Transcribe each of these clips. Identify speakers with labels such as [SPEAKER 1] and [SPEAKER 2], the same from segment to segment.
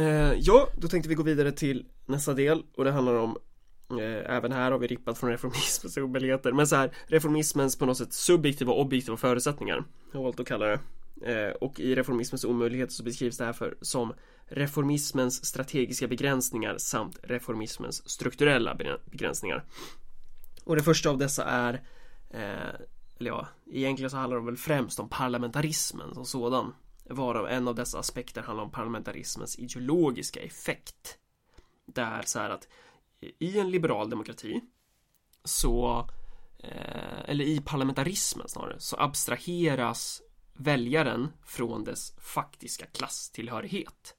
[SPEAKER 1] Eh, ja, då tänkte vi gå vidare till nästa del och det handlar om eh, Även här har vi rippat från reformismens omöjligheter Men så här, reformismens på något sätt subjektiva och objektiva förutsättningar Har valt att kalla det. Eh, Och i reformismens omöjligheter så beskrivs det här för som Reformismens strategiska begränsningar samt reformismens strukturella begränsningar. Och det första av dessa är eh, Eller ja, egentligen så handlar det väl främst om parlamentarismen som sådan. Varav en av dessa aspekter handlar om parlamentarismens ideologiska effekt. Där så här att i en liberal demokrati så eh, eller i parlamentarismen snarare så abstraheras väljaren från dess faktiska klasstillhörighet.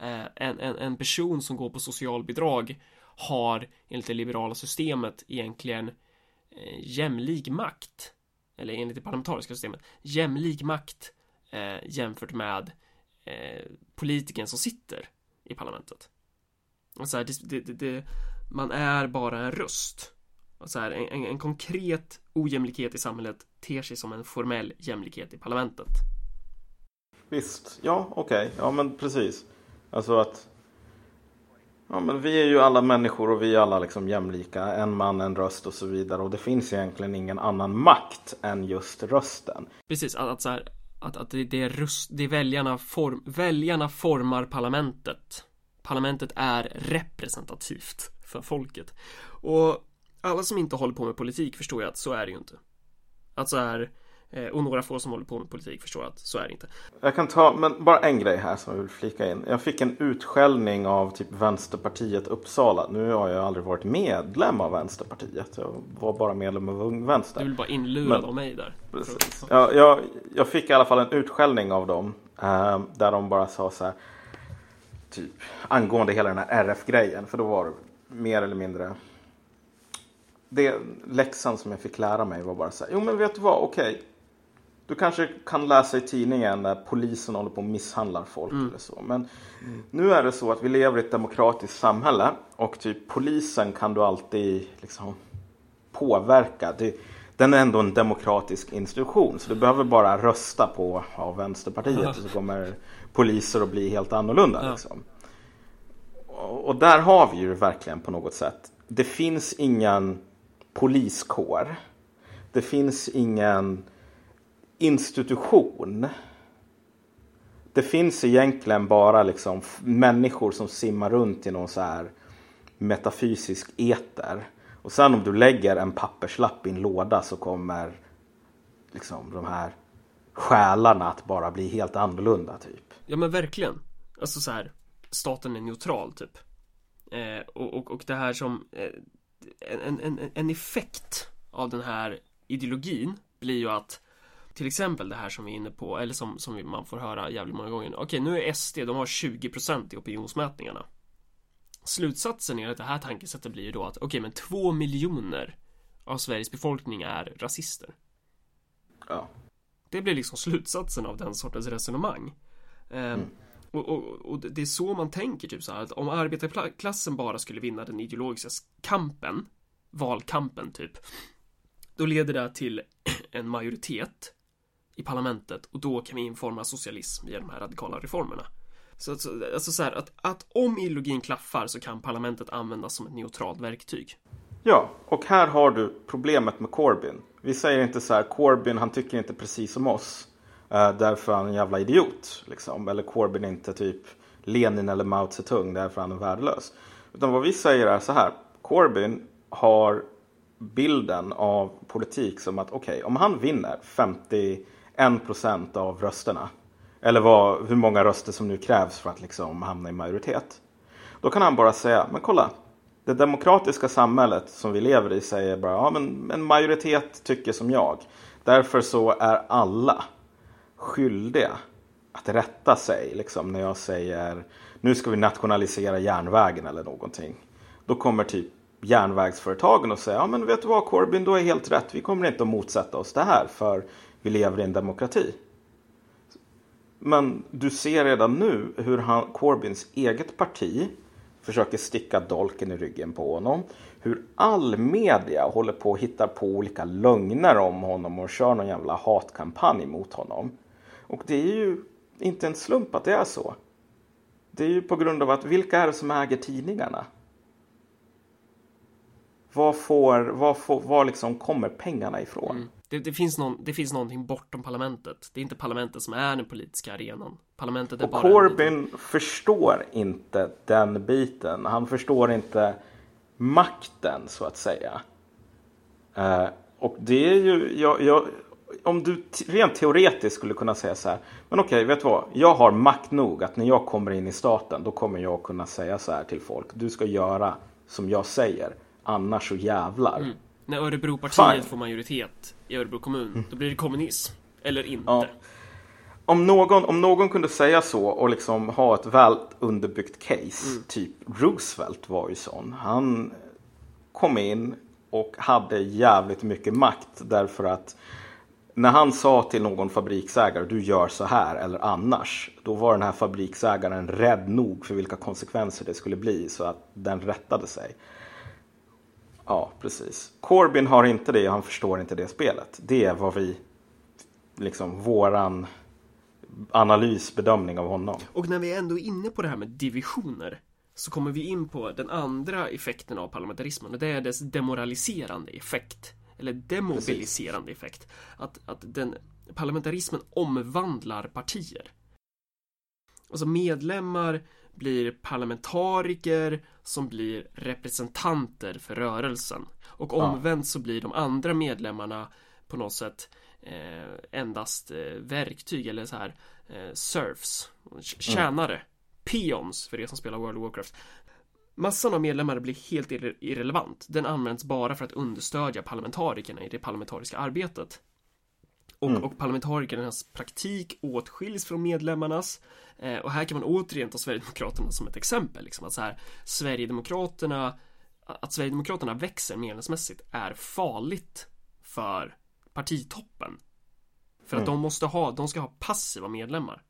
[SPEAKER 1] Eh, en, en, en person som går på socialbidrag har enligt det liberala systemet egentligen eh, jämlik makt eller enligt det parlamentariska systemet jämlik makt eh, jämfört med eh, politikern som sitter i parlamentet. Så här, det, det, det, man är bara en röst. Så här, en, en, konkret ojämlikhet i samhället ter sig som en formell jämlikhet i parlamentet.
[SPEAKER 2] Visst, ja okej, okay. ja men precis. Alltså att Ja, men vi är ju alla människor och vi är alla liksom jämlika. En man, en röst och så vidare. Och det finns egentligen ingen annan makt än just rösten.
[SPEAKER 1] Precis, att, att så här, att, att det, det, är rust, det är väljarna, form, väljarna formar parlamentet. Parlamentet är representativt för folket. Och alla som inte håller på med politik förstår ju att så är det ju inte. Att så är och några få som håller på med politik förstår att så är det inte.
[SPEAKER 2] Jag kan ta, men bara en grej här som jag vill flika in. Jag fick en utskällning av typ Vänsterpartiet Uppsala. Nu har jag aldrig varit medlem av Vänsterpartiet. Jag var bara medlem av Ung Vänster.
[SPEAKER 1] Du vill bara inlurad men, av mig där.
[SPEAKER 2] Precis. Ja, jag, jag fick i alla fall en utskällning av dem. Eh, där de bara sa så här. Typ angående hela den här RF-grejen. För då var det mer eller mindre det läxan som jag fick lära mig var bara så här, jo men vet du vad, okej. Du kanske kan läsa i tidningen när polisen håller på och misshandlar folk mm. eller så. Men mm. nu är det så att vi lever i ett demokratiskt samhälle och typ polisen kan du alltid liksom påverka. Det, den är ändå en demokratisk institution så du behöver bara rösta på ja, Vänsterpartiet så kommer poliser att bli helt annorlunda. Ja. Liksom. Och, och där har vi ju verkligen på något sätt. Det finns ingen poliskår. Det finns ingen institution. Det finns egentligen bara liksom människor som simmar runt i någon så här metafysisk eter. Och sen om du lägger en papperslapp i en låda så kommer liksom de här själarna att bara bli helt annorlunda typ.
[SPEAKER 1] Ja men verkligen. Alltså så här, staten är neutral typ. Eh, och, och, och det här som eh, en, en, en effekt av den här ideologin blir ju att till exempel det här som vi är inne på, eller som, som man får höra jävligt många gånger. Okej, nu är SD, de har 20% i opinionsmätningarna. Slutsatsen är att det här tankesättet blir ju då att okej, men två miljoner av Sveriges befolkning är rasister.
[SPEAKER 2] Ja.
[SPEAKER 1] Det blir liksom slutsatsen av den sortens resonemang. Ehm, mm. Och, och, och, det är så man tänker typ så här att om arbetarklassen bara skulle vinna den ideologiska kampen, valkampen typ, då leder det till en majoritet i parlamentet och då kan vi informa socialism via de här radikala reformerna. Så, alltså så här, att, att om ideologin klaffar så kan parlamentet användas som ett neutralt verktyg.
[SPEAKER 2] Ja, och här har du problemet med Corbyn. Vi säger inte så här, Corbyn han tycker inte precis som oss. Eh, därför är han en jävla idiot. Liksom. Eller Corbyn är inte typ Lenin eller Mao Zedong, därför är han är värdelös. Utan vad vi säger är så här, Corbyn har bilden av politik som att okej, okay, om han vinner 50 1% av rösterna. Eller vad, hur många röster som nu krävs för att liksom hamna i majoritet. Då kan han bara säga, men kolla. Det demokratiska samhället som vi lever i säger bara, ja men en majoritet tycker som jag. Därför så är alla skyldiga att rätta sig liksom när jag säger nu ska vi nationalisera järnvägen eller någonting. Då kommer typ järnvägsföretagen och säga, ja men vet du vad Corbyn, du har helt rätt. Vi kommer inte att motsätta oss det här för vi lever i en demokrati. Men du ser redan nu hur han, Corbyns eget parti försöker sticka dolken i ryggen på honom. Hur all media håller på att hitta på olika lögner om honom och kör någon jävla hatkampanj mot honom. Och det är ju inte en slump att det är så. Det är ju på grund av att vilka är det som äger tidningarna? Vad får, vad får, var liksom kommer pengarna ifrån? Mm.
[SPEAKER 1] Det, det, finns någon, det finns någonting bortom parlamentet. Det är inte parlamentet som är den politiska arenan. Parlamentet är
[SPEAKER 2] och
[SPEAKER 1] bara
[SPEAKER 2] Corbyn förstår inte den biten. Han förstår inte makten så att säga. Uh, och det är ju, jag, jag, om du rent teoretiskt skulle kunna säga så här. Men okej, okay, vet du vad? Jag har makt nog att när jag kommer in i staten då kommer jag kunna säga så här till folk. Du ska göra som jag säger. Annars så jävlar. Mm.
[SPEAKER 1] När Örebropartiet Fine. får majoritet i Örebro kommun, mm. då blir det kommunism. Eller inte. Ja.
[SPEAKER 2] Om någon, om någon kunde säga så och liksom ha ett väl underbyggt case, mm. typ Roosevelt var ju sån. Han kom in och hade jävligt mycket makt därför att när han sa till någon fabriksägare du gör så här eller annars då var den här fabriksägaren rädd nog för vilka konsekvenser det skulle bli så att den rättade sig. Ja, precis. Corbyn har inte det, han förstår inte det spelet. Det är vad vi, liksom våran analysbedömning av honom.
[SPEAKER 1] Och när vi ändå är inne på det här med divisioner så kommer vi in på den andra effekten av parlamentarismen och det är dess demoraliserande effekt. Eller demobiliserande Precis. effekt. Att, att den parlamentarismen omvandlar partier. Alltså medlemmar blir parlamentariker som blir representanter för rörelsen. Och omvänt så blir de andra medlemmarna på något sätt eh, endast eh, verktyg eller så här eh, serfs, tjänare, mm. peons för er som spelar World of Warcraft. Massan av medlemmar blir helt irre irrelevant. Den används bara för att understödja parlamentarikerna i det parlamentariska arbetet. Och, mm. och parlamentarikernas praktik åtskiljs från medlemmarnas. Eh, och här kan man återigen ta Sverigedemokraterna som ett exempel. Liksom att så här, Sverigedemokraterna att Sverigedemokraterna växer medlemsmässigt är farligt för partitoppen. För att mm. de måste ha, de ska ha passiva medlemmar.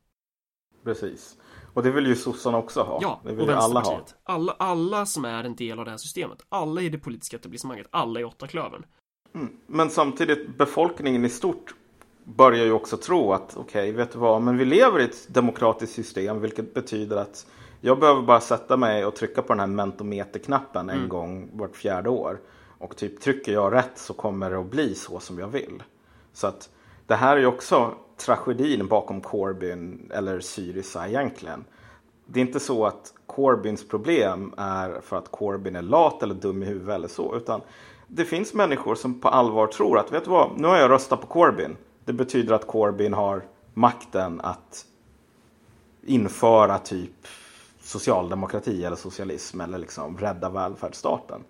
[SPEAKER 2] Precis. Och det vill ju sossarna också ha.
[SPEAKER 1] Ja,
[SPEAKER 2] det
[SPEAKER 1] vill och alla ha. Alla, alla som är en del av det här systemet. Alla i det politiska etablissemanget. Alla i åtta klövern.
[SPEAKER 2] Mm. Men samtidigt, befolkningen i stort börjar ju också tro att okej, okay, vet du vad, men vi lever i ett demokratiskt system, vilket betyder att jag behöver bara sätta mig och trycka på den här mentometerknappen en mm. gång vart fjärde år. Och typ trycker jag rätt så kommer det att bli så som jag vill. Så att det här är ju också tragedin bakom Corbyn eller Syriza egentligen. Det är inte så att Corbyns problem är för att Corbyn är lat eller dum i huvudet eller så. Utan det finns människor som på allvar tror att vet du vad, nu har jag röstat på Corbyn. Det betyder att Corbyn har makten att införa typ socialdemokrati eller socialism eller liksom rädda välfärdsstaten.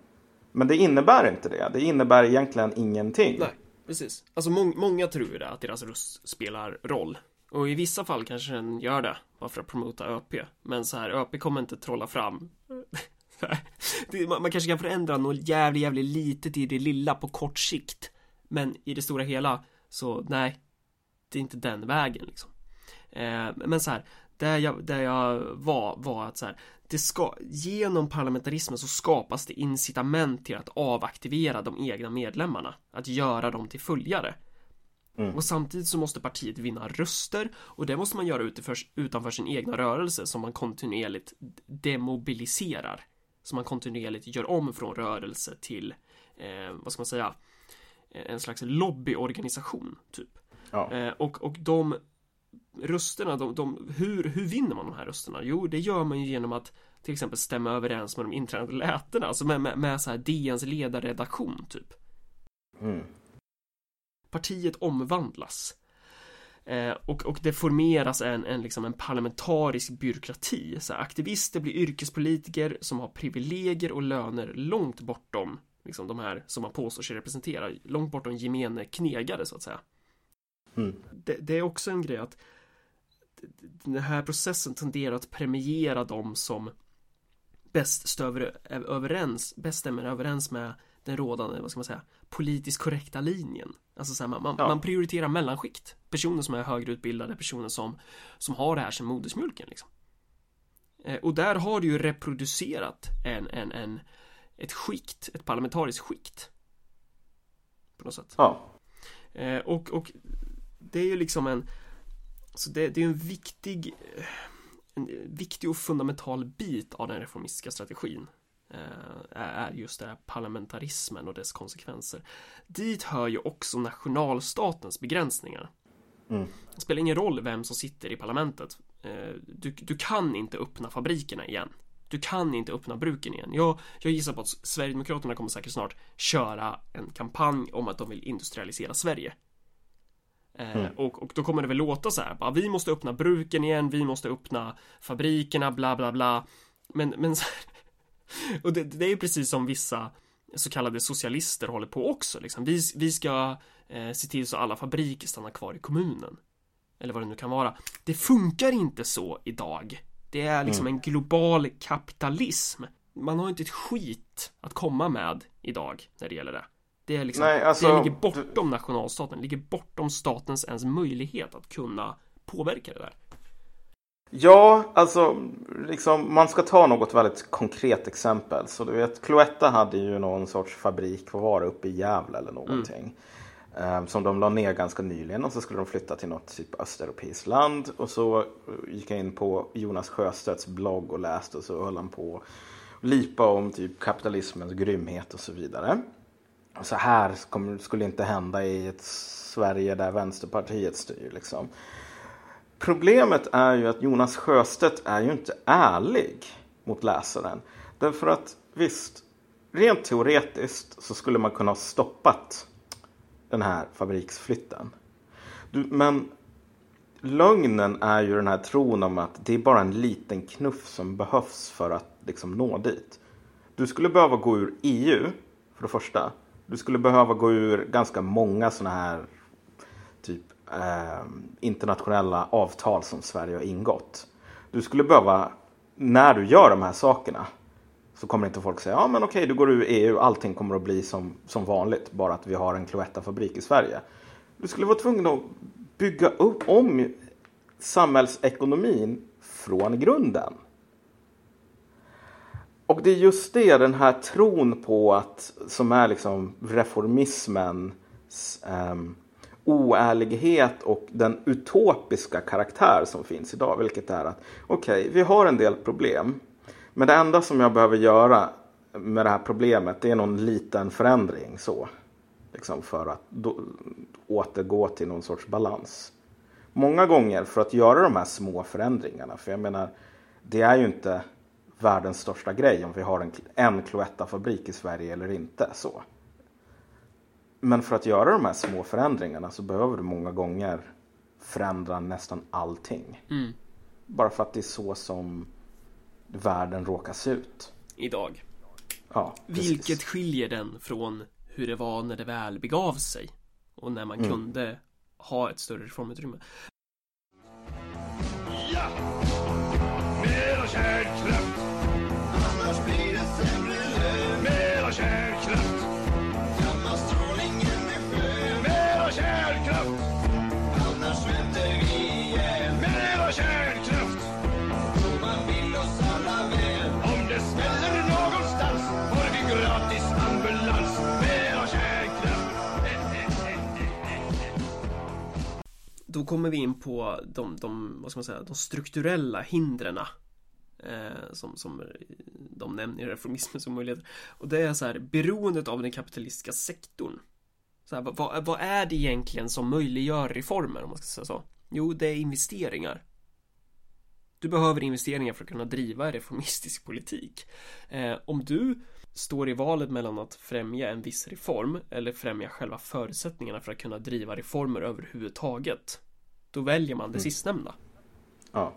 [SPEAKER 2] Men det innebär inte det. Det innebär egentligen ingenting.
[SPEAKER 1] Nej, precis. Alltså må många tror ju det, att deras röst spelar roll. Och i vissa fall kanske den gör det, bara för att promota ÖP. Men så här, ÖP kommer inte trolla fram man kanske kan förändra något jävligt, jävligt litet i det lilla på kort sikt. Men i det stora hela så nej, det är inte den vägen liksom. Eh, men så här, där jag, där jag var, var att så här, det ska, genom parlamentarismen så skapas det incitament till att avaktivera de egna medlemmarna, att göra dem till följare. Mm. Och samtidigt så måste partiet vinna röster och det måste man göra utiför, utanför sin egna rörelse som man kontinuerligt demobiliserar. Som man kontinuerligt gör om från rörelse till, eh, vad ska man säga, en slags lobbyorganisation, typ. Ja. Eh, och, och de rösterna, de, de, hur, hur vinner man de här rösterna? Jo, det gör man ju genom att till exempel stämma överens med de inträdande lätena, alltså med, med, med så här DNs ledarredaktion, typ. Mm. Partiet omvandlas. Eh, och, och det formeras en, en, liksom en parlamentarisk byråkrati. Så här, aktivister blir yrkespolitiker som har privilegier och löner långt bortom liksom de här som man påstår sig representera, långt bortom gemene knegare så att säga. Mm. Det, det, är också en grej att den här processen tenderar att premiera de som bäst stöver överens, bäst stämmer överens med den rådande, vad ska man säga, politiskt korrekta linjen. Alltså så här, man, man, ja. man, prioriterar mellanskikt. Personer som är högre utbildade, personer som, som har det här som modersmjölken liksom. Eh, och där har du ju reproducerat en, en, en, ett skikt, ett parlamentariskt skikt. På något sätt. Ja. Eh, och, och det är ju liksom en så det, det är en viktig en, viktig och fundamental bit av den reformistiska strategin är just det här parlamentarismen och dess konsekvenser. Dit hör ju också nationalstatens begränsningar. Mm. Det spelar ingen roll vem som sitter i parlamentet. Du, du kan inte öppna fabrikerna igen. Du kan inte öppna bruken igen. Jag, jag gissar på att Sverigedemokraterna kommer säkert snart köra en kampanj om att de vill industrialisera Sverige. Eh, mm. och, och, då kommer det väl låta så här, bara, vi måste öppna bruken igen, vi måste öppna fabrikerna, bla bla bla. Men, men och det, det är ju precis som vissa så kallade socialister håller på också. Liksom. Vi, vi ska eh, se till så alla fabriker stannar kvar i kommunen. Eller vad det nu kan vara. Det funkar inte så idag. Det är liksom mm. en global kapitalism. Man har inte ett skit att komma med idag när det gäller det. Det är liksom, Nej, alltså, det ligger bortom nationalstaten, ligger bortom statens ens möjlighet att kunna påverka det där.
[SPEAKER 2] Ja, alltså liksom, man ska ta något väldigt konkret exempel. Så du vet, Cloetta hade ju någon sorts fabrik, vad var det, uppe i Gävle eller någonting. Mm. Ehm, som de la ner ganska nyligen och så skulle de flytta till något typ östeuropeiskt land. Och så eh, gick jag in på Jonas Sjöstedts blogg och läste och så höll han på att lipa om typ kapitalismens grymhet och så vidare. Och så här skulle inte hända i ett Sverige där Vänsterpartiet styr. Liksom. Problemet är ju att Jonas Sjöstedt är ju inte ärlig mot läsaren. Därför att visst, rent teoretiskt så skulle man kunna ha stoppat den här fabriksflytten. Du, men lögnen är ju den här tron om att det är bara en liten knuff som behövs för att liksom nå dit. Du skulle behöva gå ur EU, för det första. Du skulle behöva gå ur ganska många sådana här typ eh, internationella avtal som Sverige har ingått. Du skulle behöva, när du gör de här sakerna, så kommer inte folk säga ja men okej du går ur EU, allting kommer att bli som, som vanligt, bara att vi har en Cloetta-fabrik i Sverige. Du skulle vara tvungen att bygga upp om samhällsekonomin från grunden. Och det är just det, den här tron på att, som är liksom reformismens um, ehm, oärlighet och den utopiska karaktär som finns idag. Vilket är att okej, okay, vi har en del problem. Men det enda som jag behöver göra med det här problemet det är någon liten förändring så. Liksom för att då, återgå till någon sorts balans. Många gånger för att göra de här små förändringarna. För jag menar, det är ju inte världens största grej om vi har en, en Cloetta-fabrik i Sverige eller inte. så. Men för att göra de här små förändringarna så behöver du många gånger förändra nästan allting. Mm. Bara för att det är så som världen råkar se ut.
[SPEAKER 1] Idag.
[SPEAKER 2] Ja,
[SPEAKER 1] Vilket skiljer den från hur det var när det väl begav sig. Och när man mm. kunde ha ett större reformutrymme. Ja! Mera kärnkraft! Då kommer vi in på de, de, vad ska man säga, de strukturella hindren eh, som, som de nämner i reformismen som möjlighet. Och det är så här, beroendet av den kapitalistiska sektorn. Så här, vad, vad är det egentligen som möjliggör reformer om man ska säga så? Jo, det är investeringar. Du behöver investeringar för att kunna driva reformistisk politik. Eh, om du står i valet mellan att främja en viss reform eller främja själva förutsättningarna för att kunna driva reformer överhuvudtaget. Då väljer man det mm. sistnämnda.
[SPEAKER 2] Ja.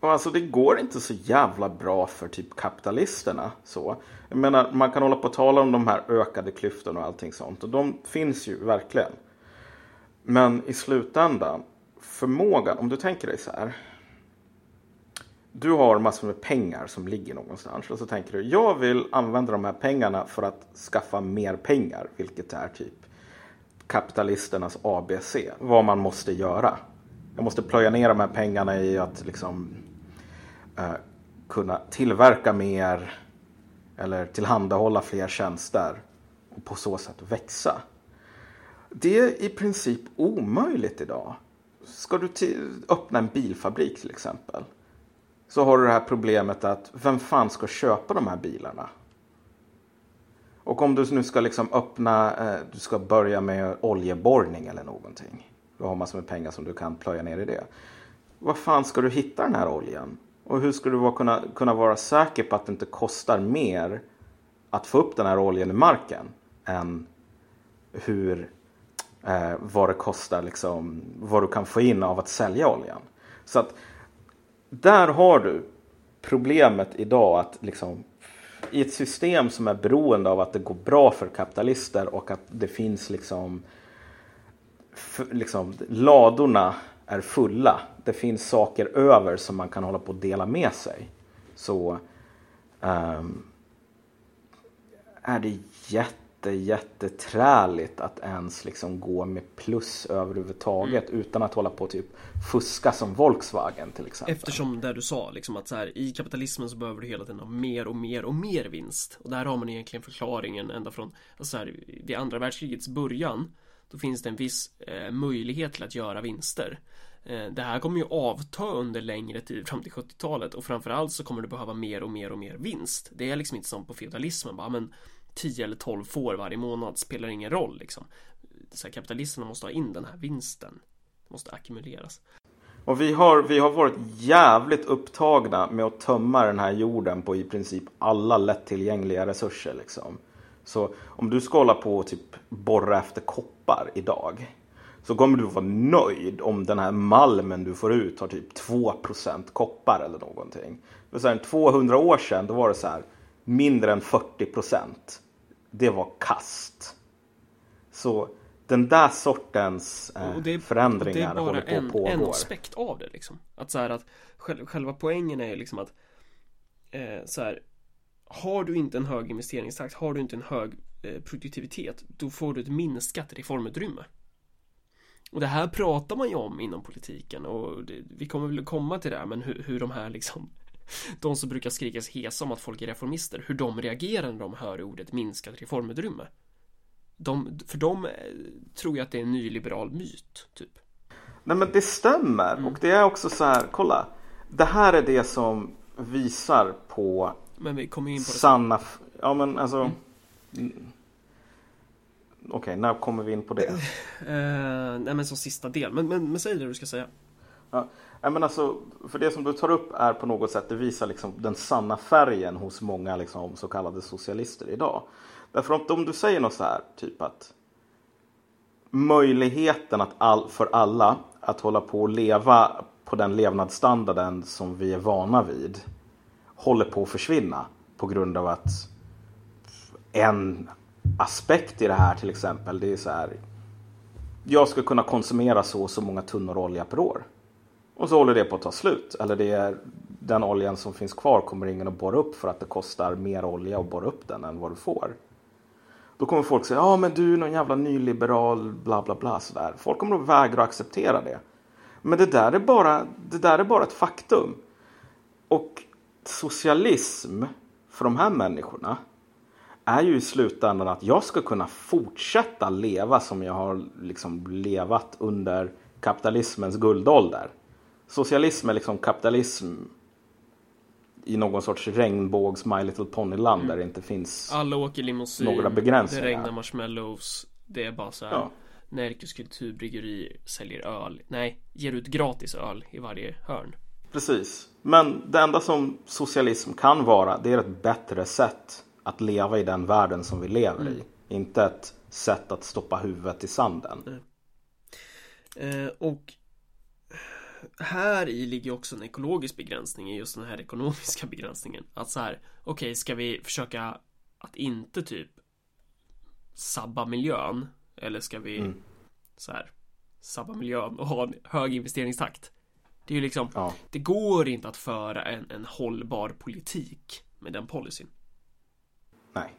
[SPEAKER 2] Och alltså det går inte så jävla bra för typ kapitalisterna. Så. Jag menar, man kan hålla på och tala om de här ökade klyftorna och allting sånt. Och de finns ju verkligen. Men i slutändan, förmågan, om du tänker dig så här. Du har massor med pengar som ligger någonstans. Och så tänker du, jag vill använda de här pengarna för att skaffa mer pengar. Vilket är typ kapitalisternas ABC. Vad man måste göra. Jag måste plöja ner de här pengarna i att liksom eh, kunna tillverka mer eller tillhandahålla fler tjänster och på så sätt växa. Det är i princip omöjligt idag. Ska du öppna en bilfabrik till exempel. så har du det här problemet att vem fan ska köpa de här bilarna? Och om du nu ska liksom öppna, eh, du ska börja med oljeborrning eller någonting. Du har massor med pengar som du kan plöja ner i det. Vad fan ska du hitta den här oljan? Och hur ska du kunna, kunna vara säker på att det inte kostar mer att få upp den här oljan i marken än hur, eh, vad det kostar, liksom, vad du kan få in av att sälja oljan. Så att där har du problemet idag att liksom i ett system som är beroende av att det går bra för kapitalister och att det finns liksom, liksom ladorna är fulla. Det finns saker över som man kan hålla på att dela med sig. Så um, är det jätte jätte, jätteträligt att ens liksom gå med plus överhuvudtaget mm. utan att hålla på typ fuska som Volkswagen till exempel.
[SPEAKER 1] Eftersom det du sa liksom att så här, i kapitalismen så behöver du hela tiden ha mer och mer och mer vinst. Och där har man egentligen förklaringen ända från alltså så här, vid andra världskrigets början. Då finns det en viss eh, möjlighet till att göra vinster. Eh, det här kommer ju avta under längre tid fram till 70-talet och framförallt så kommer du behöva mer och mer och mer vinst. Det är liksom inte som på feudalismen bara men 10 eller 12 får varje månad spelar ingen roll liksom. Så här, kapitalisterna måste ha in den här vinsten. Det måste ackumuleras.
[SPEAKER 2] Och vi har, vi har varit jävligt upptagna med att tömma den här jorden på i princip alla lättillgängliga resurser. Liksom. Så om du ska hålla på och typ borra efter koppar idag så kommer du vara nöjd om den här malmen du får ut har typ 2% koppar eller någonting. För 200 år sedan då var det så här mindre än 40 procent det var kast. Så den där sortens eh, det, förändringar
[SPEAKER 1] håller på att pågå. Det är bara en aspekt av det liksom. Att så här att själva poängen är liksom att eh, så här har du inte en hög investeringstakt, har du inte en hög eh, produktivitet, då får du ett minskat reformutrymme. Och det här pratar man ju om inom politiken och det, vi kommer väl komma till det, men hur, hur de här liksom de som brukar skrika sig hesa om att folk är reformister, hur de reagerar när de hör ordet minskat reformutrymme. De, för dem eh, tror jag att det är en nyliberal myt, typ.
[SPEAKER 2] Nej men det stämmer mm. och det är också så här, kolla. Det här är det som visar på
[SPEAKER 1] Men vi kommer in på det
[SPEAKER 2] sanna, ja men alltså mm. Okej, okay, när kommer vi in på det?
[SPEAKER 1] Uh, nej men som sista del, men, men, men säg det du ska säga.
[SPEAKER 2] Ja, men alltså, för det som du tar upp är på något sätt, det visar liksom den sanna färgen hos många liksom, så kallade socialister idag. Därför om, om du säger något så här, typ att möjligheten att all, för alla att hålla på och leva på den levnadsstandarden som vi är vana vid håller på att försvinna på grund av att en aspekt i det här till exempel, det är så här. Jag ska kunna konsumera så och så många tunnor olja per år. Och så håller det på att ta slut. Eller det är den oljan som finns kvar kommer ingen att borra upp för att det kostar mer olja att borra upp den än vad du får. Då kommer folk säga, ja men du är någon jävla nyliberal, bla bla bla sådär. Folk kommer att vägra att acceptera det. Men det där är bara, det där är bara ett faktum. Och socialism för de här människorna är ju i slutändan att jag ska kunna fortsätta leva som jag har liksom levat under kapitalismens guldålder socialism är liksom kapitalism i någon sorts regnbågs My Little Pony-land mm. där det inte finns
[SPEAKER 1] Alla åker limousin,
[SPEAKER 2] några begränsningar.
[SPEAKER 1] Det regnar marshmallows. Det är bara så här. Ja. Närkes kulturbryggeri säljer öl. Nej, ger ut gratis öl i varje hörn.
[SPEAKER 2] Precis. Men det enda som socialism kan vara, det är ett bättre sätt att leva i den världen som vi lever mm. i. Inte ett sätt att stoppa huvudet i sanden.
[SPEAKER 1] Eh, och här i ligger också en ekologisk begränsning i just den här ekonomiska begränsningen. Att så här, okej, okay, ska vi försöka att inte typ sabba miljön? Eller ska vi mm. så här sabba miljön och ha en hög investeringstakt? Det är ju liksom, ja. det går inte att föra en, en hållbar politik med den policyn.
[SPEAKER 2] Nej.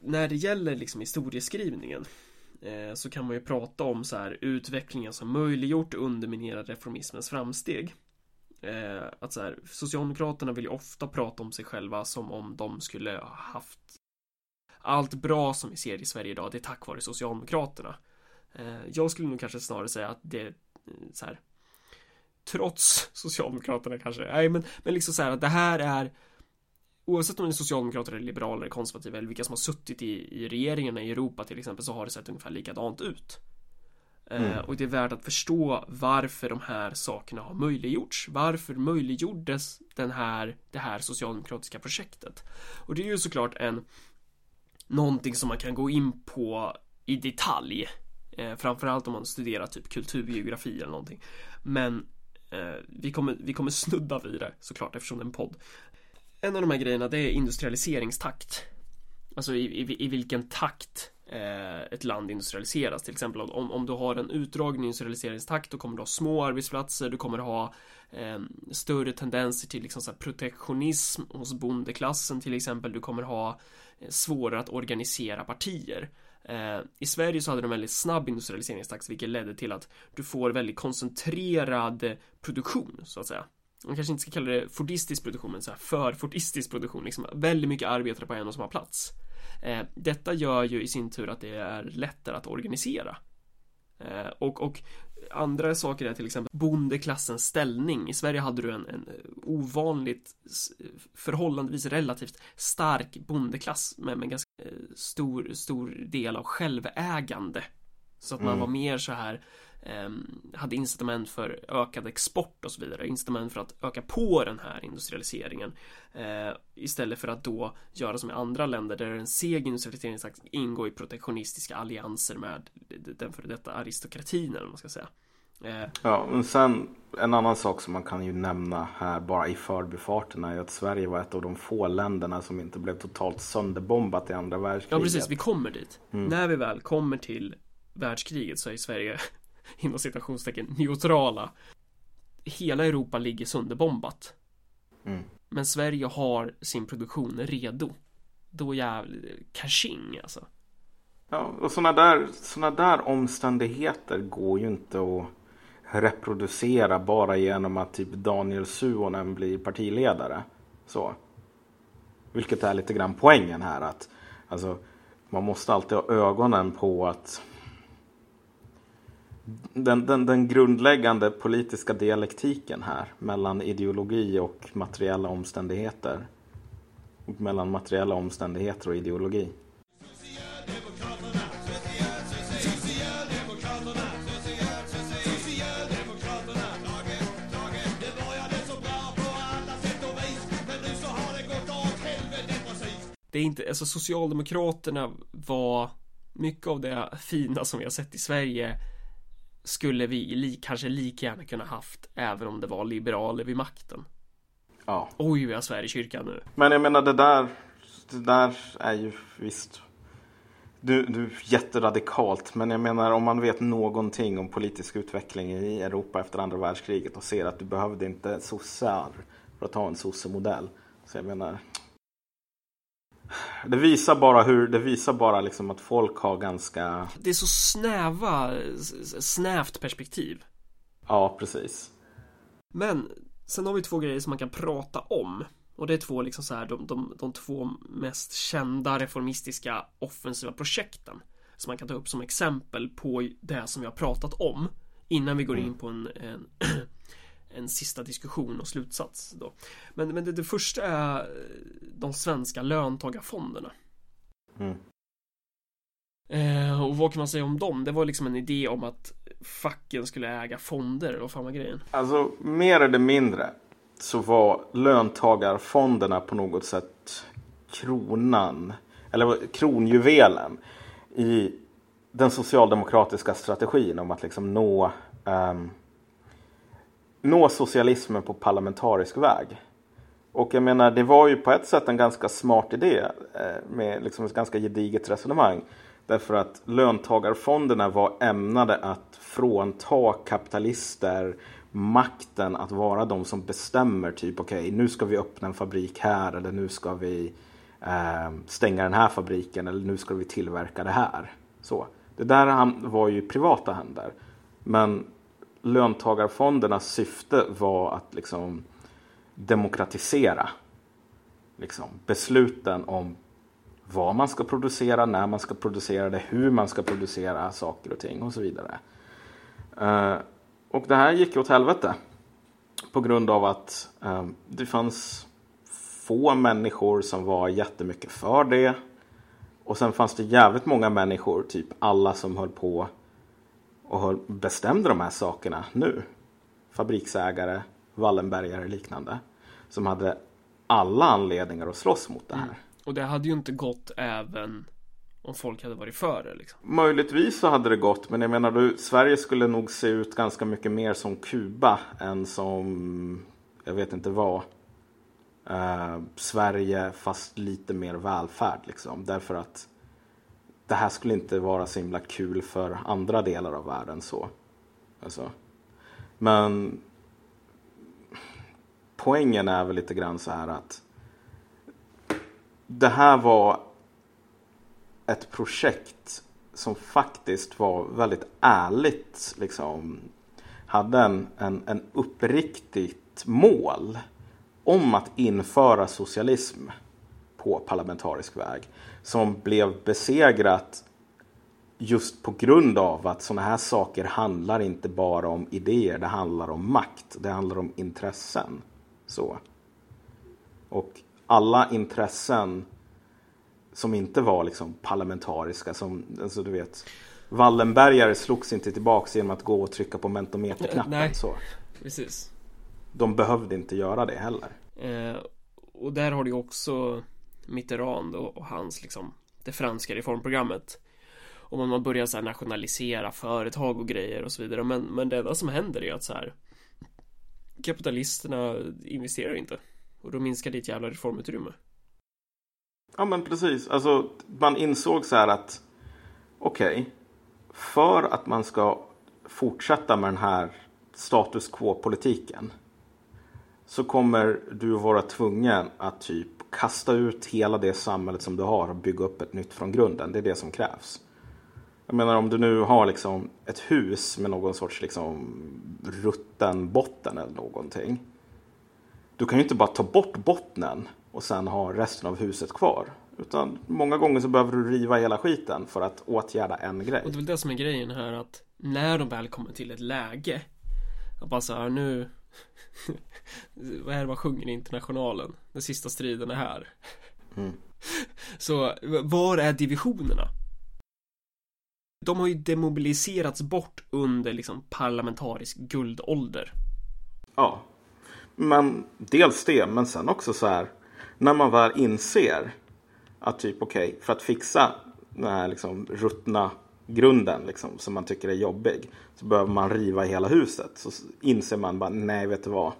[SPEAKER 1] När det gäller liksom historieskrivningen Eh, så kan man ju prata om så här utvecklingen som möjliggjort och underminerat reformismens framsteg. Eh, att så här, Socialdemokraterna vill ju ofta prata om sig själva som om de skulle ha haft allt bra som vi ser i Sverige idag, det är tack vare Socialdemokraterna. Eh, jag skulle nog kanske snarare säga att det så här, trots Socialdemokraterna kanske. Nej, men, men liksom så här att det här är Oavsett om det är socialdemokrater eller liberaler eller konservativa eller vilka som har suttit i, i regeringarna i Europa till exempel så har det sett ungefär likadant ut. Eh, mm. och det är värt att förstå varför de här sakerna har möjliggjorts. Varför möjliggjordes den här, det här socialdemokratiska projektet? Och det är ju såklart en någonting som man kan gå in på i detalj. Eh, framförallt om man studerar typ kulturgeografi eller någonting. Men eh, vi, kommer, vi kommer snudda vid det såklart eftersom det är en podd. En av de här grejerna det är industrialiseringstakt. Alltså i, i, i vilken takt eh, ett land industrialiseras. Till exempel om, om du har en utdragen industrialiseringstakt då kommer du ha små arbetsplatser, du kommer ha eh, större tendenser till liksom så protektionism hos bondeklassen till exempel. Du kommer ha eh, svårare att organisera partier. Eh, I Sverige så hade de väldigt snabb industrialiseringstakt vilket ledde till att du får väldigt koncentrerad produktion så att säga. Man kanske inte ska kalla det fordistisk produktion men så här för fordistisk produktion liksom väldigt mycket arbetare på en och samma plats. Eh, detta gör ju i sin tur att det är lättare att organisera. Eh, och, och andra saker är till exempel bondeklassens ställning. I Sverige hade du en, en ovanligt förhållandevis relativt stark bondeklass med, med ganska eh, stor, stor del av självägande. Så att man mm. var mer så här hade incitament för ökad export och så vidare, incitament för att öka på den här industrialiseringen eh, istället för att då göra som i andra länder där en seg industrialiseringstakt ingår i protektionistiska allianser med den före detta aristokratin eller vad man ska säga.
[SPEAKER 2] Eh, ja, men sen en annan sak som man kan ju nämna här bara i förbifarten är ju att Sverige var ett av de få länderna som inte blev totalt sönderbombat i andra världskriget.
[SPEAKER 1] Ja, precis, vi kommer dit. Mm. När vi väl kommer till världskriget så är Sverige inom citationstecken neutrala. Hela Europa ligger sönderbombat. Mm. Men Sverige har sin produktion redo. Då jävlar, kaching alltså.
[SPEAKER 2] Ja, och sådana där, såna där omständigheter går ju inte att reproducera bara genom att typ Daniel Suonen blir partiledare. Så. Vilket är lite grann poängen här att alltså, man måste alltid ha ögonen på att den, den, den grundläggande politiska dialektiken här mellan ideologi och materiella omständigheter. Och mellan materiella omständigheter och ideologi.
[SPEAKER 1] Det är inte, alltså Socialdemokraterna var mycket av det fina som vi har sett i Sverige skulle vi li kanske lika gärna kunna haft även om det var liberaler vid makten. Ja. Oj, vi har svär i kyrkan nu.
[SPEAKER 2] Men jag menar det där, det där är ju visst du, du jätteradikalt, men jag menar om man vet någonting om politisk utveckling i Europa efter andra världskriget och ser att du behövde inte sossar för att ha en sossemodell. Så jag menar, det visar bara hur, det visar bara liksom att folk har ganska
[SPEAKER 1] Det är så snäva, snävt perspektiv.
[SPEAKER 2] Ja, precis.
[SPEAKER 1] Men Sen har vi två grejer som man kan prata om. Och det är två liksom så här de, de, de två mest kända reformistiska offensiva projekten Som man kan ta upp som exempel på det som vi har pratat om Innan vi går in mm. på en, en en sista diskussion och slutsats då. Men, men det, det första är de svenska löntagarfonderna. Mm. Eh, och vad kan man säga om dem? Det var liksom en idé om att facken skulle äga fonder. Vad fan var grejen?
[SPEAKER 2] Alltså mer eller mindre så var löntagarfonderna på något sätt kronan eller kronjuvelen i den socialdemokratiska strategin om att liksom nå um, nå socialismen på parlamentarisk väg. Och jag menar, det var ju på ett sätt en ganska smart idé eh, med liksom ett ganska gediget resonemang. Därför att löntagarfonderna var ämnade att frånta kapitalister makten att vara de som bestämmer. Typ okej, okay, nu ska vi öppna en fabrik här eller nu ska vi eh, stänga den här fabriken eller nu ska vi tillverka det här. Så. Det där var ju privata händer. Men löntagarfondernas syfte var att liksom demokratisera liksom, besluten om vad man ska producera, när man ska producera det, hur man ska producera saker och ting och så vidare. Uh, och det här gick åt helvete. På grund av att eh, det fanns få människor som var jättemycket för det. Och sen fanns det jävligt många människor, typ alla som höll på och bestämde de här sakerna nu. Fabriksägare, Wallenbergare och liknande. Som hade alla anledningar att slåss mot det här. Mm.
[SPEAKER 1] Och det hade ju inte gått även om folk hade varit för det. Liksom.
[SPEAKER 2] Möjligtvis så hade det gått, men jag menar du, Sverige skulle nog se ut ganska mycket mer som Kuba än som, jag vet inte vad. Uh, Sverige fast lite mer välfärd liksom. Därför att det här skulle inte vara så himla kul för andra delar av världen så. Alltså. Men poängen är väl lite grann så här att det här var ett projekt som faktiskt var väldigt ärligt. Liksom, hade en, en, en uppriktigt mål om att införa socialism på parlamentarisk väg. Som blev besegrat just på grund av att sådana här saker handlar inte bara om idéer, det handlar om makt, det handlar om intressen. Så. Och alla intressen som inte var liksom parlamentariska, som alltså du vet Wallenbergare slogs inte tillbaks genom att gå och trycka på mentometerknappen. Nej, så.
[SPEAKER 1] precis.
[SPEAKER 2] De behövde inte göra det heller.
[SPEAKER 1] Eh, och där har du också Mitterrand och, och, hans liksom det franska reformprogrammet. Och man börjar så här nationalisera företag och grejer och så vidare. Men, men det enda som händer är att så här kapitalisterna investerar inte. Och då minskar ditt jävla reformutrymme.
[SPEAKER 2] Ja men precis. Alltså man insåg så här att okej. Okay, för att man ska fortsätta med den här status quo-politiken. Så kommer du vara tvungen att typ kasta ut hela det samhället som du har och bygga upp ett nytt från grunden. Det är det som krävs. Jag menar om du nu har liksom ett hus med någon sorts liksom rutten botten eller någonting. Du kan ju inte bara ta bort bottnen och sen ha resten av huset kvar. Utan många gånger så behöver du riva hela skiten för att åtgärda en grej.
[SPEAKER 1] Och det är väl det som är grejen här att när de väl kommer till ett läge att bara så här nu Vad är det man sjunger i Internationalen? Den sista striden är här. Mm. Så var är divisionerna? De har ju demobiliserats bort under liksom parlamentarisk guldålder.
[SPEAKER 2] Ja. Men dels det, men sen också så här. När man väl inser att typ okej, okay, för att fixa den här liksom ruttna grunden liksom, som man tycker är jobbig. Så behöver man riva hela huset. Så inser man bara, nej vet du vad.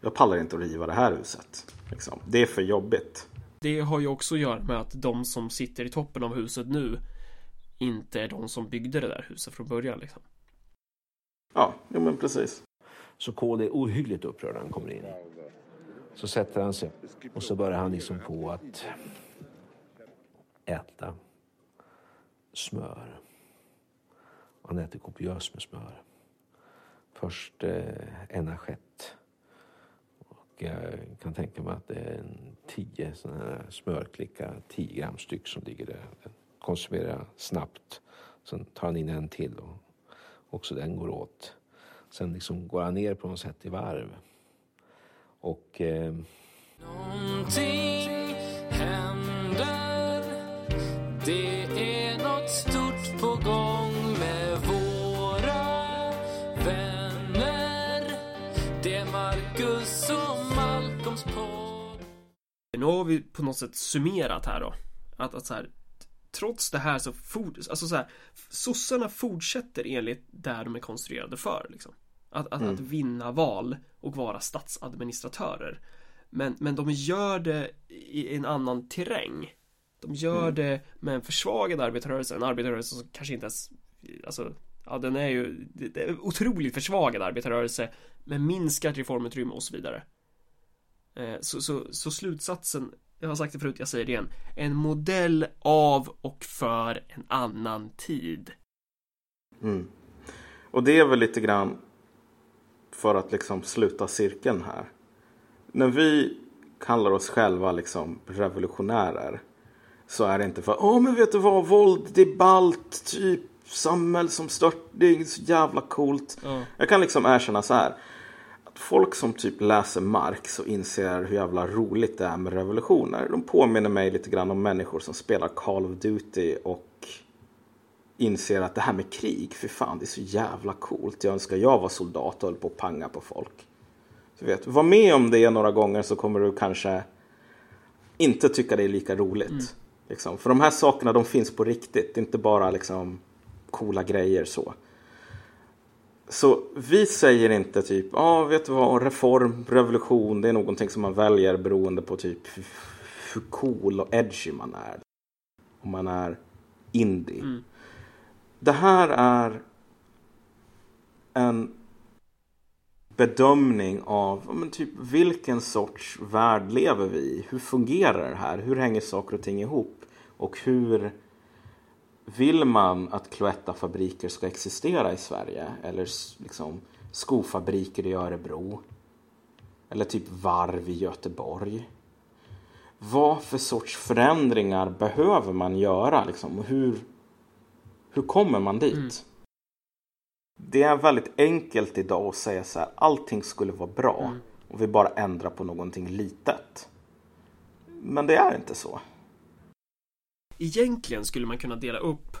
[SPEAKER 2] Jag pallar inte att riva det här huset. Liksom. Det är för jobbigt.
[SPEAKER 1] Det har ju också att göra med att de som sitter i toppen av huset nu inte är de som byggde det där huset från början. Liksom.
[SPEAKER 2] Ja, jo, men precis.
[SPEAKER 3] Så Kohl är ohyggligt upprörd när han kommer in. Så sätter han sig och så börjar han liksom på att äta smör. Han äter kopiöst med smör. Först eh, en assiett. Och jag kan tänka mig att det är en tio sådana här smörklickar, 10 gram styck som ligger där. Den konsumerar snabbt. Sen tar han in en till och också den går åt. Sen liksom går han ner på något sätt i varv. Och... Eh... Någonting händer.
[SPEAKER 1] Nu har vi på något sätt summerat här då. Att, att så här, trots det här så, for, alltså så här, sossarna fortsätter enligt där de är konstruerade för liksom. Att, att, mm. att vinna val och vara statsadministratörer. Men, men de gör det i en annan terräng. De gör mm. det med en försvagad arbetarrörelse, en arbetarrörelse som kanske inte ens, alltså, ja den är ju, det är otroligt försvagad arbetarrörelse med minskat reformutrymme och så vidare. Eh, så, så, så slutsatsen, jag har sagt det förut, jag säger det igen, en modell av och för en annan tid.
[SPEAKER 2] Mm. Och det är väl lite grann för att liksom sluta cirkeln här. När vi kallar oss själva liksom revolutionärer så är det inte för åh men vet du vad, våld det är ballt, typ samhälle som stört, det är så jävla coolt. Mm. Jag kan liksom erkänna så här. Folk som typ läser Marx och inser hur jävla roligt det är med revolutioner. De påminner mig lite grann om människor som spelar Call of Duty och inser att det här med krig, för fan det är så jävla coolt. Jag önskar jag var soldat och höll på att panga på folk. Så vet, var med om det några gånger så kommer du kanske inte tycka det är lika roligt. Mm. Liksom. För de här sakerna de finns på riktigt, inte bara liksom coola grejer så. Så vi säger inte typ, ja ah, vet du vad, reform, revolution, det är någonting som man väljer beroende på typ hur cool och edgy man är. Om man är indie. Mm. Det här är en bedömning av men typ, vilken sorts värld lever vi i? Hur fungerar det här? Hur hänger saker och ting ihop? Och hur vill man att Cloetta-fabriker ska existera i Sverige? Eller liksom skofabriker i Örebro? Eller typ varv i Göteborg? Vad för sorts förändringar behöver man göra? Liksom? Hur, hur kommer man dit? Mm. Det är väldigt enkelt idag att säga så här, allting skulle vara bra mm. och vi bara ändrar på någonting litet. Men det är inte så.
[SPEAKER 1] Egentligen skulle man kunna dela upp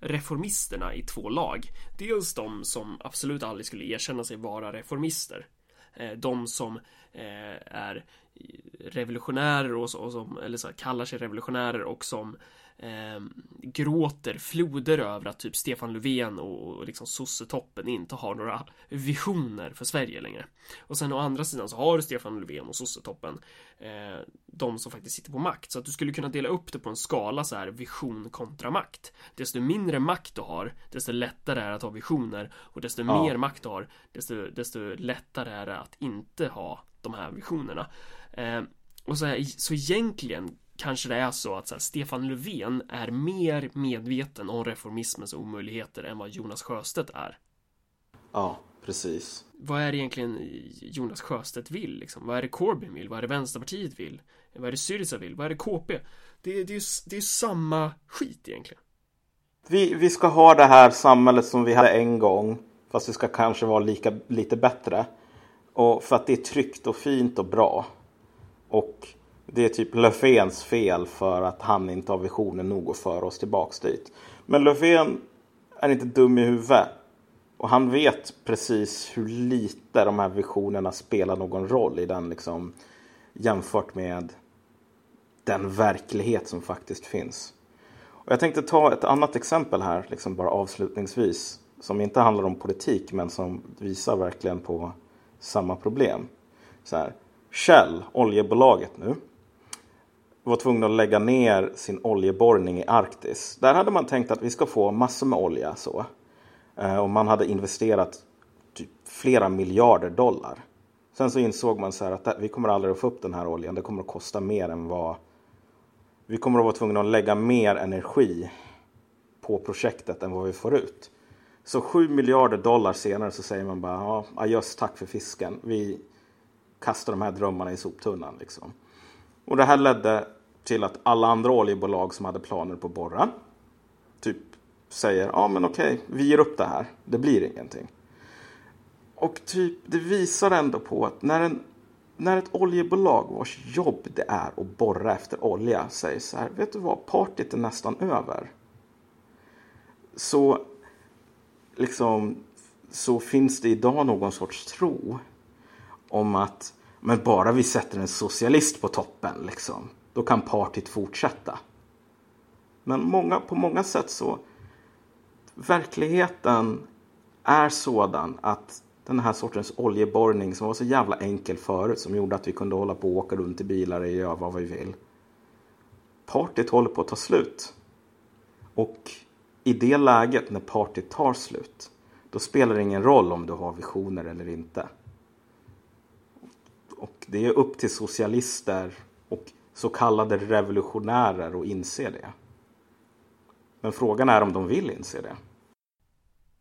[SPEAKER 1] reformisterna i två lag. Dels de som absolut aldrig skulle erkänna sig vara reformister. Eh, de som eh, är revolutionärer och, som, eller så kallar sig revolutionärer och som eh, gråter floder över att typ Stefan Löfven och liksom sossetoppen inte har några visioner för Sverige längre. Och sen å andra sidan så har du Stefan Löfven och sossetoppen eh, de som faktiskt sitter på makt. Så att du skulle kunna dela upp det på en skala så här vision kontra makt. Desto mindre makt du har, desto lättare är det att ha visioner och desto ja. mer makt du har, desto, desto lättare är det att inte ha de här visionerna. Eh, och så, här, så egentligen kanske det är så att så här, Stefan Löfven är mer medveten om reformismens omöjligheter än vad Jonas Sjöstedt är.
[SPEAKER 2] Ja, precis.
[SPEAKER 1] Vad är det egentligen Jonas Sjöstedt vill? Liksom? Vad är det Corbyn vill? Vad är det Vänsterpartiet vill? Vad är det Syriza vill? Vad är det KP? Det, det, är, det är samma skit egentligen.
[SPEAKER 2] Vi, vi ska ha det här samhället som vi hade en gång. Fast det ska kanske vara lika, lite bättre. Och för att det är tryggt och fint och bra. Och det är typ Löfvens fel för att han inte har visionen nog att föra oss tillbaks dit. Men Löfven är inte dum i huvudet. Och han vet precis hur lite de här visionerna spelar någon roll i den liksom jämfört med den verklighet som faktiskt finns. Och jag tänkte ta ett annat exempel här, liksom bara avslutningsvis, som inte handlar om politik men som visar verkligen på samma problem. Så här, Shell, oljebolaget nu, var tvungna att lägga ner sin oljeborrning i Arktis. Där hade man tänkt att vi ska få massor med olja. så. Eh, och man hade investerat typ flera miljarder dollar. Sen så insåg man så här att vi kommer aldrig att få upp den här oljan. Det kommer att kosta mer än vad... Vi kommer att vara tvungna att lägga mer energi på projektet än vad vi får ut. Så 7 miljarder dollar senare så säger man bara ja, adjöss tack för fisken. Vi kastar de här drömmarna i soptunnan liksom. Och det här ledde till att alla andra oljebolag som hade planer på att borra typ säger ja men okej, vi ger upp det här. Det blir ingenting. Och typ det visar ändå på att när, en, när ett oljebolag vars jobb det är att borra efter olja säger så här, vet du vad, partyt är nästan över. Så liksom så finns det idag någon sorts tro om att men bara vi sätter en socialist på toppen liksom, då kan partiet fortsätta. Men många, på många sätt så verkligheten är sådan att den här sortens oljeborrning som var så jävla enkel förut som gjorde att vi kunde hålla på och åka runt i bilar och göra vad vi vill. Partiet håller på att ta slut. Och i det läget när partiet tar slut då spelar det ingen roll om du har visioner eller inte. Och det är upp till socialister och så kallade revolutionärer att inse det. Men frågan är om de vill inse det.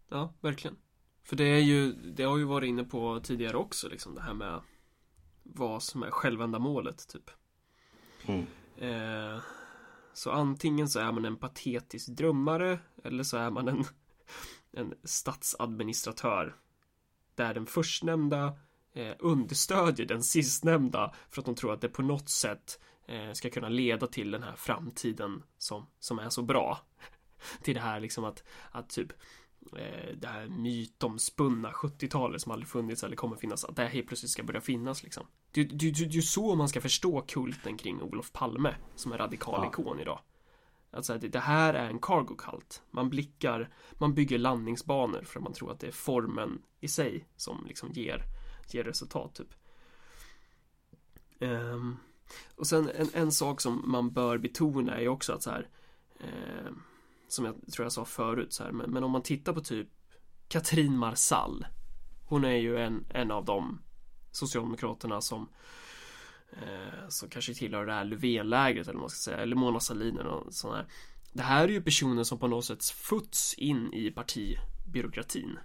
[SPEAKER 1] Ja, verkligen. För det är ju, det har ju varit inne på tidigare också, liksom det här med vad som är självändamålet, typ. Mm. Eh, så antingen så är man en patetisk drömmare eller så är man en, en statsadministratör. Där den förstnämnda eh, understödjer den sistnämnda för att de tror att det på något sätt eh, ska kunna leda till den här framtiden som, som är så bra. till det här liksom att, att typ eh, det här mytomspunna 70-talet som aldrig funnits eller kommer finnas, att det här helt plötsligt ska börja finnas liksom. Det, det, det, det är så man ska förstå kulten kring Olof Palme som en radikal ja. ikon idag. Alltså det, det här är en cargo cult. Man blickar, man bygger landningsbanor för att man tror att det är formen i sig som liksom ger, ger resultat typ. Um, och sen en, en sak som man bör betona är ju också att så här eh, Som jag tror jag sa förut så här, men, men om man tittar på typ Katrin Marsall Hon är ju en, en av de Socialdemokraterna som eh, Som kanske tillhör det här Löfvenlägret eller vad man ska säga Eller Mona Sahlin eller något sånt här Det här är ju personer som på något sätt futs in i partibyråkratin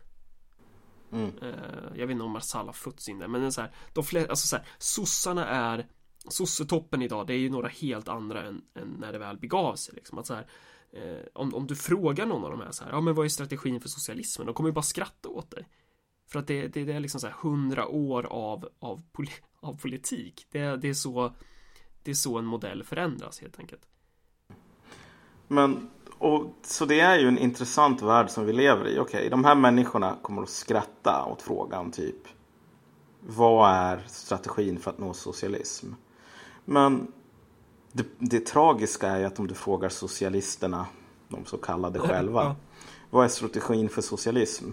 [SPEAKER 1] mm. eh, Jag vet inte om Marsall har futs in där men så här, de flesta, alltså så här, sossarna är sossetoppen idag, det är ju några helt andra än, än när det väl begav sig. Liksom. Att så här, eh, om, om du frågar någon av de här så här, ja men vad är strategin för socialismen? De kommer ju bara skratta åt dig. För att det, det, det är liksom så här hundra år av, av, poli, av politik. Det, det, är så, det är så en modell förändras helt enkelt.
[SPEAKER 2] Men, och, så det är ju en intressant värld som vi lever i. Okej, okay, de här människorna kommer att skratta åt frågan typ vad är strategin för att nå socialism? Men det, det tragiska är ju att om du frågar socialisterna, de så kallade själva, ja. vad är strategin för socialism?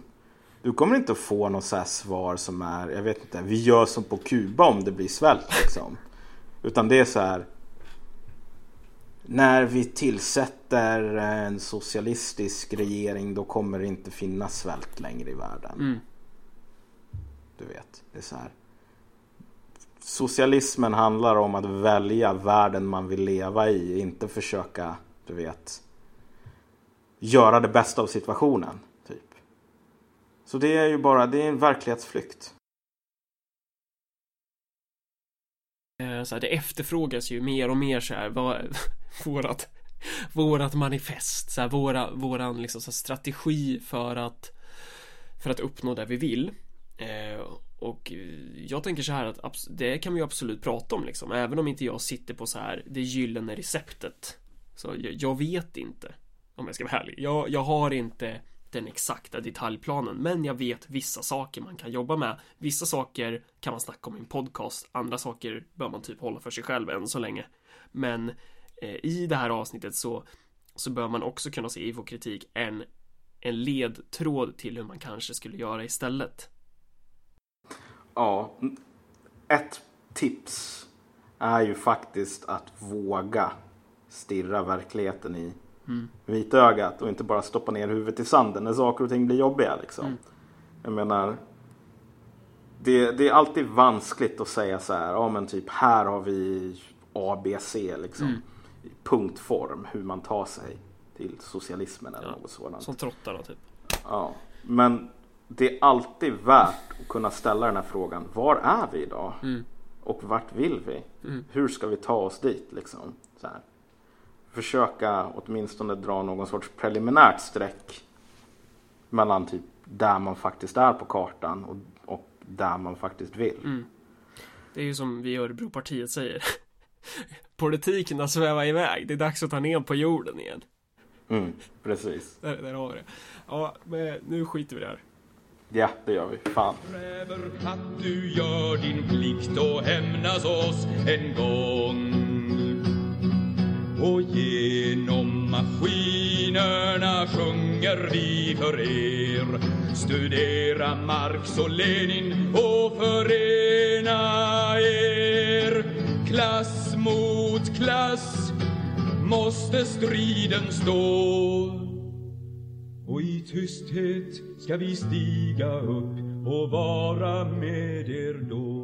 [SPEAKER 2] Du kommer inte att få något så svar som är, jag vet inte, vi gör som på Kuba om det blir svält liksom. Utan det är så här. När vi tillsätter en socialistisk regering då kommer det inte finnas svält längre i världen. Mm. Du vet, det är så här socialismen handlar om att välja världen man vill leva i, inte försöka, du vet, göra det bästa av situationen. Typ. Så det är ju bara, det är en verklighetsflykt.
[SPEAKER 1] Eh, så här, det efterfrågas ju mer och mer så här, vad, vårat, vårat manifest, så här, våra, våran liksom, så här, strategi för att, för att uppnå det vi vill. Eh, och jag tänker så här att det kan vi absolut prata om liksom Även om inte jag sitter på så här det gyllene receptet Så jag, jag vet inte Om jag ska vara ärlig jag, jag har inte den exakta detaljplanen Men jag vet vissa saker man kan jobba med. Vissa saker kan man snacka om i en podcast Andra saker bör man typ hålla för sig själv än så länge. Men eh, i det här avsnittet så Så bör man också kunna se i vår kritik en En ledtråd till hur man kanske skulle göra istället.
[SPEAKER 2] Ja, ett tips är ju faktiskt att våga stirra verkligheten i mm. vitögat och inte bara stoppa ner huvudet i sanden när saker och ting blir jobbiga. Liksom. Mm. Jag menar, det, det, är alltid vanskligt att säga så här, ja men typ här har vi ABC liksom. Mm. I punktform, hur man tar sig till socialismen eller ja, något sådant.
[SPEAKER 1] Som trottar typ.
[SPEAKER 2] Ja, men det är alltid värt att kunna ställa den här frågan. Var är vi idag? Mm. Och vart vill vi? Mm. Hur ska vi ta oss dit? Liksom? Så här. Försöka åtminstone dra någon sorts preliminärt streck mellan typ där man faktiskt är på kartan och, och där man faktiskt vill. Mm.
[SPEAKER 1] Det är ju som vi i Örebropartiet säger. Politiken har svävat iväg. Det är dags att ta ner på jorden igen.
[SPEAKER 2] Mm, precis.
[SPEAKER 1] Där, där har vi det. Ja, men nu skiter vi där.
[SPEAKER 2] Ja, det gör vi. Fan.
[SPEAKER 4] Kräver att du gör din plikt och hämnas oss en gång. Och genom maskinerna sjunger vi för er. Studera Marx och Lenin och förena er. Klass mot klass måste striden stå. Och i tysthet ska vi stiga upp och vara med er då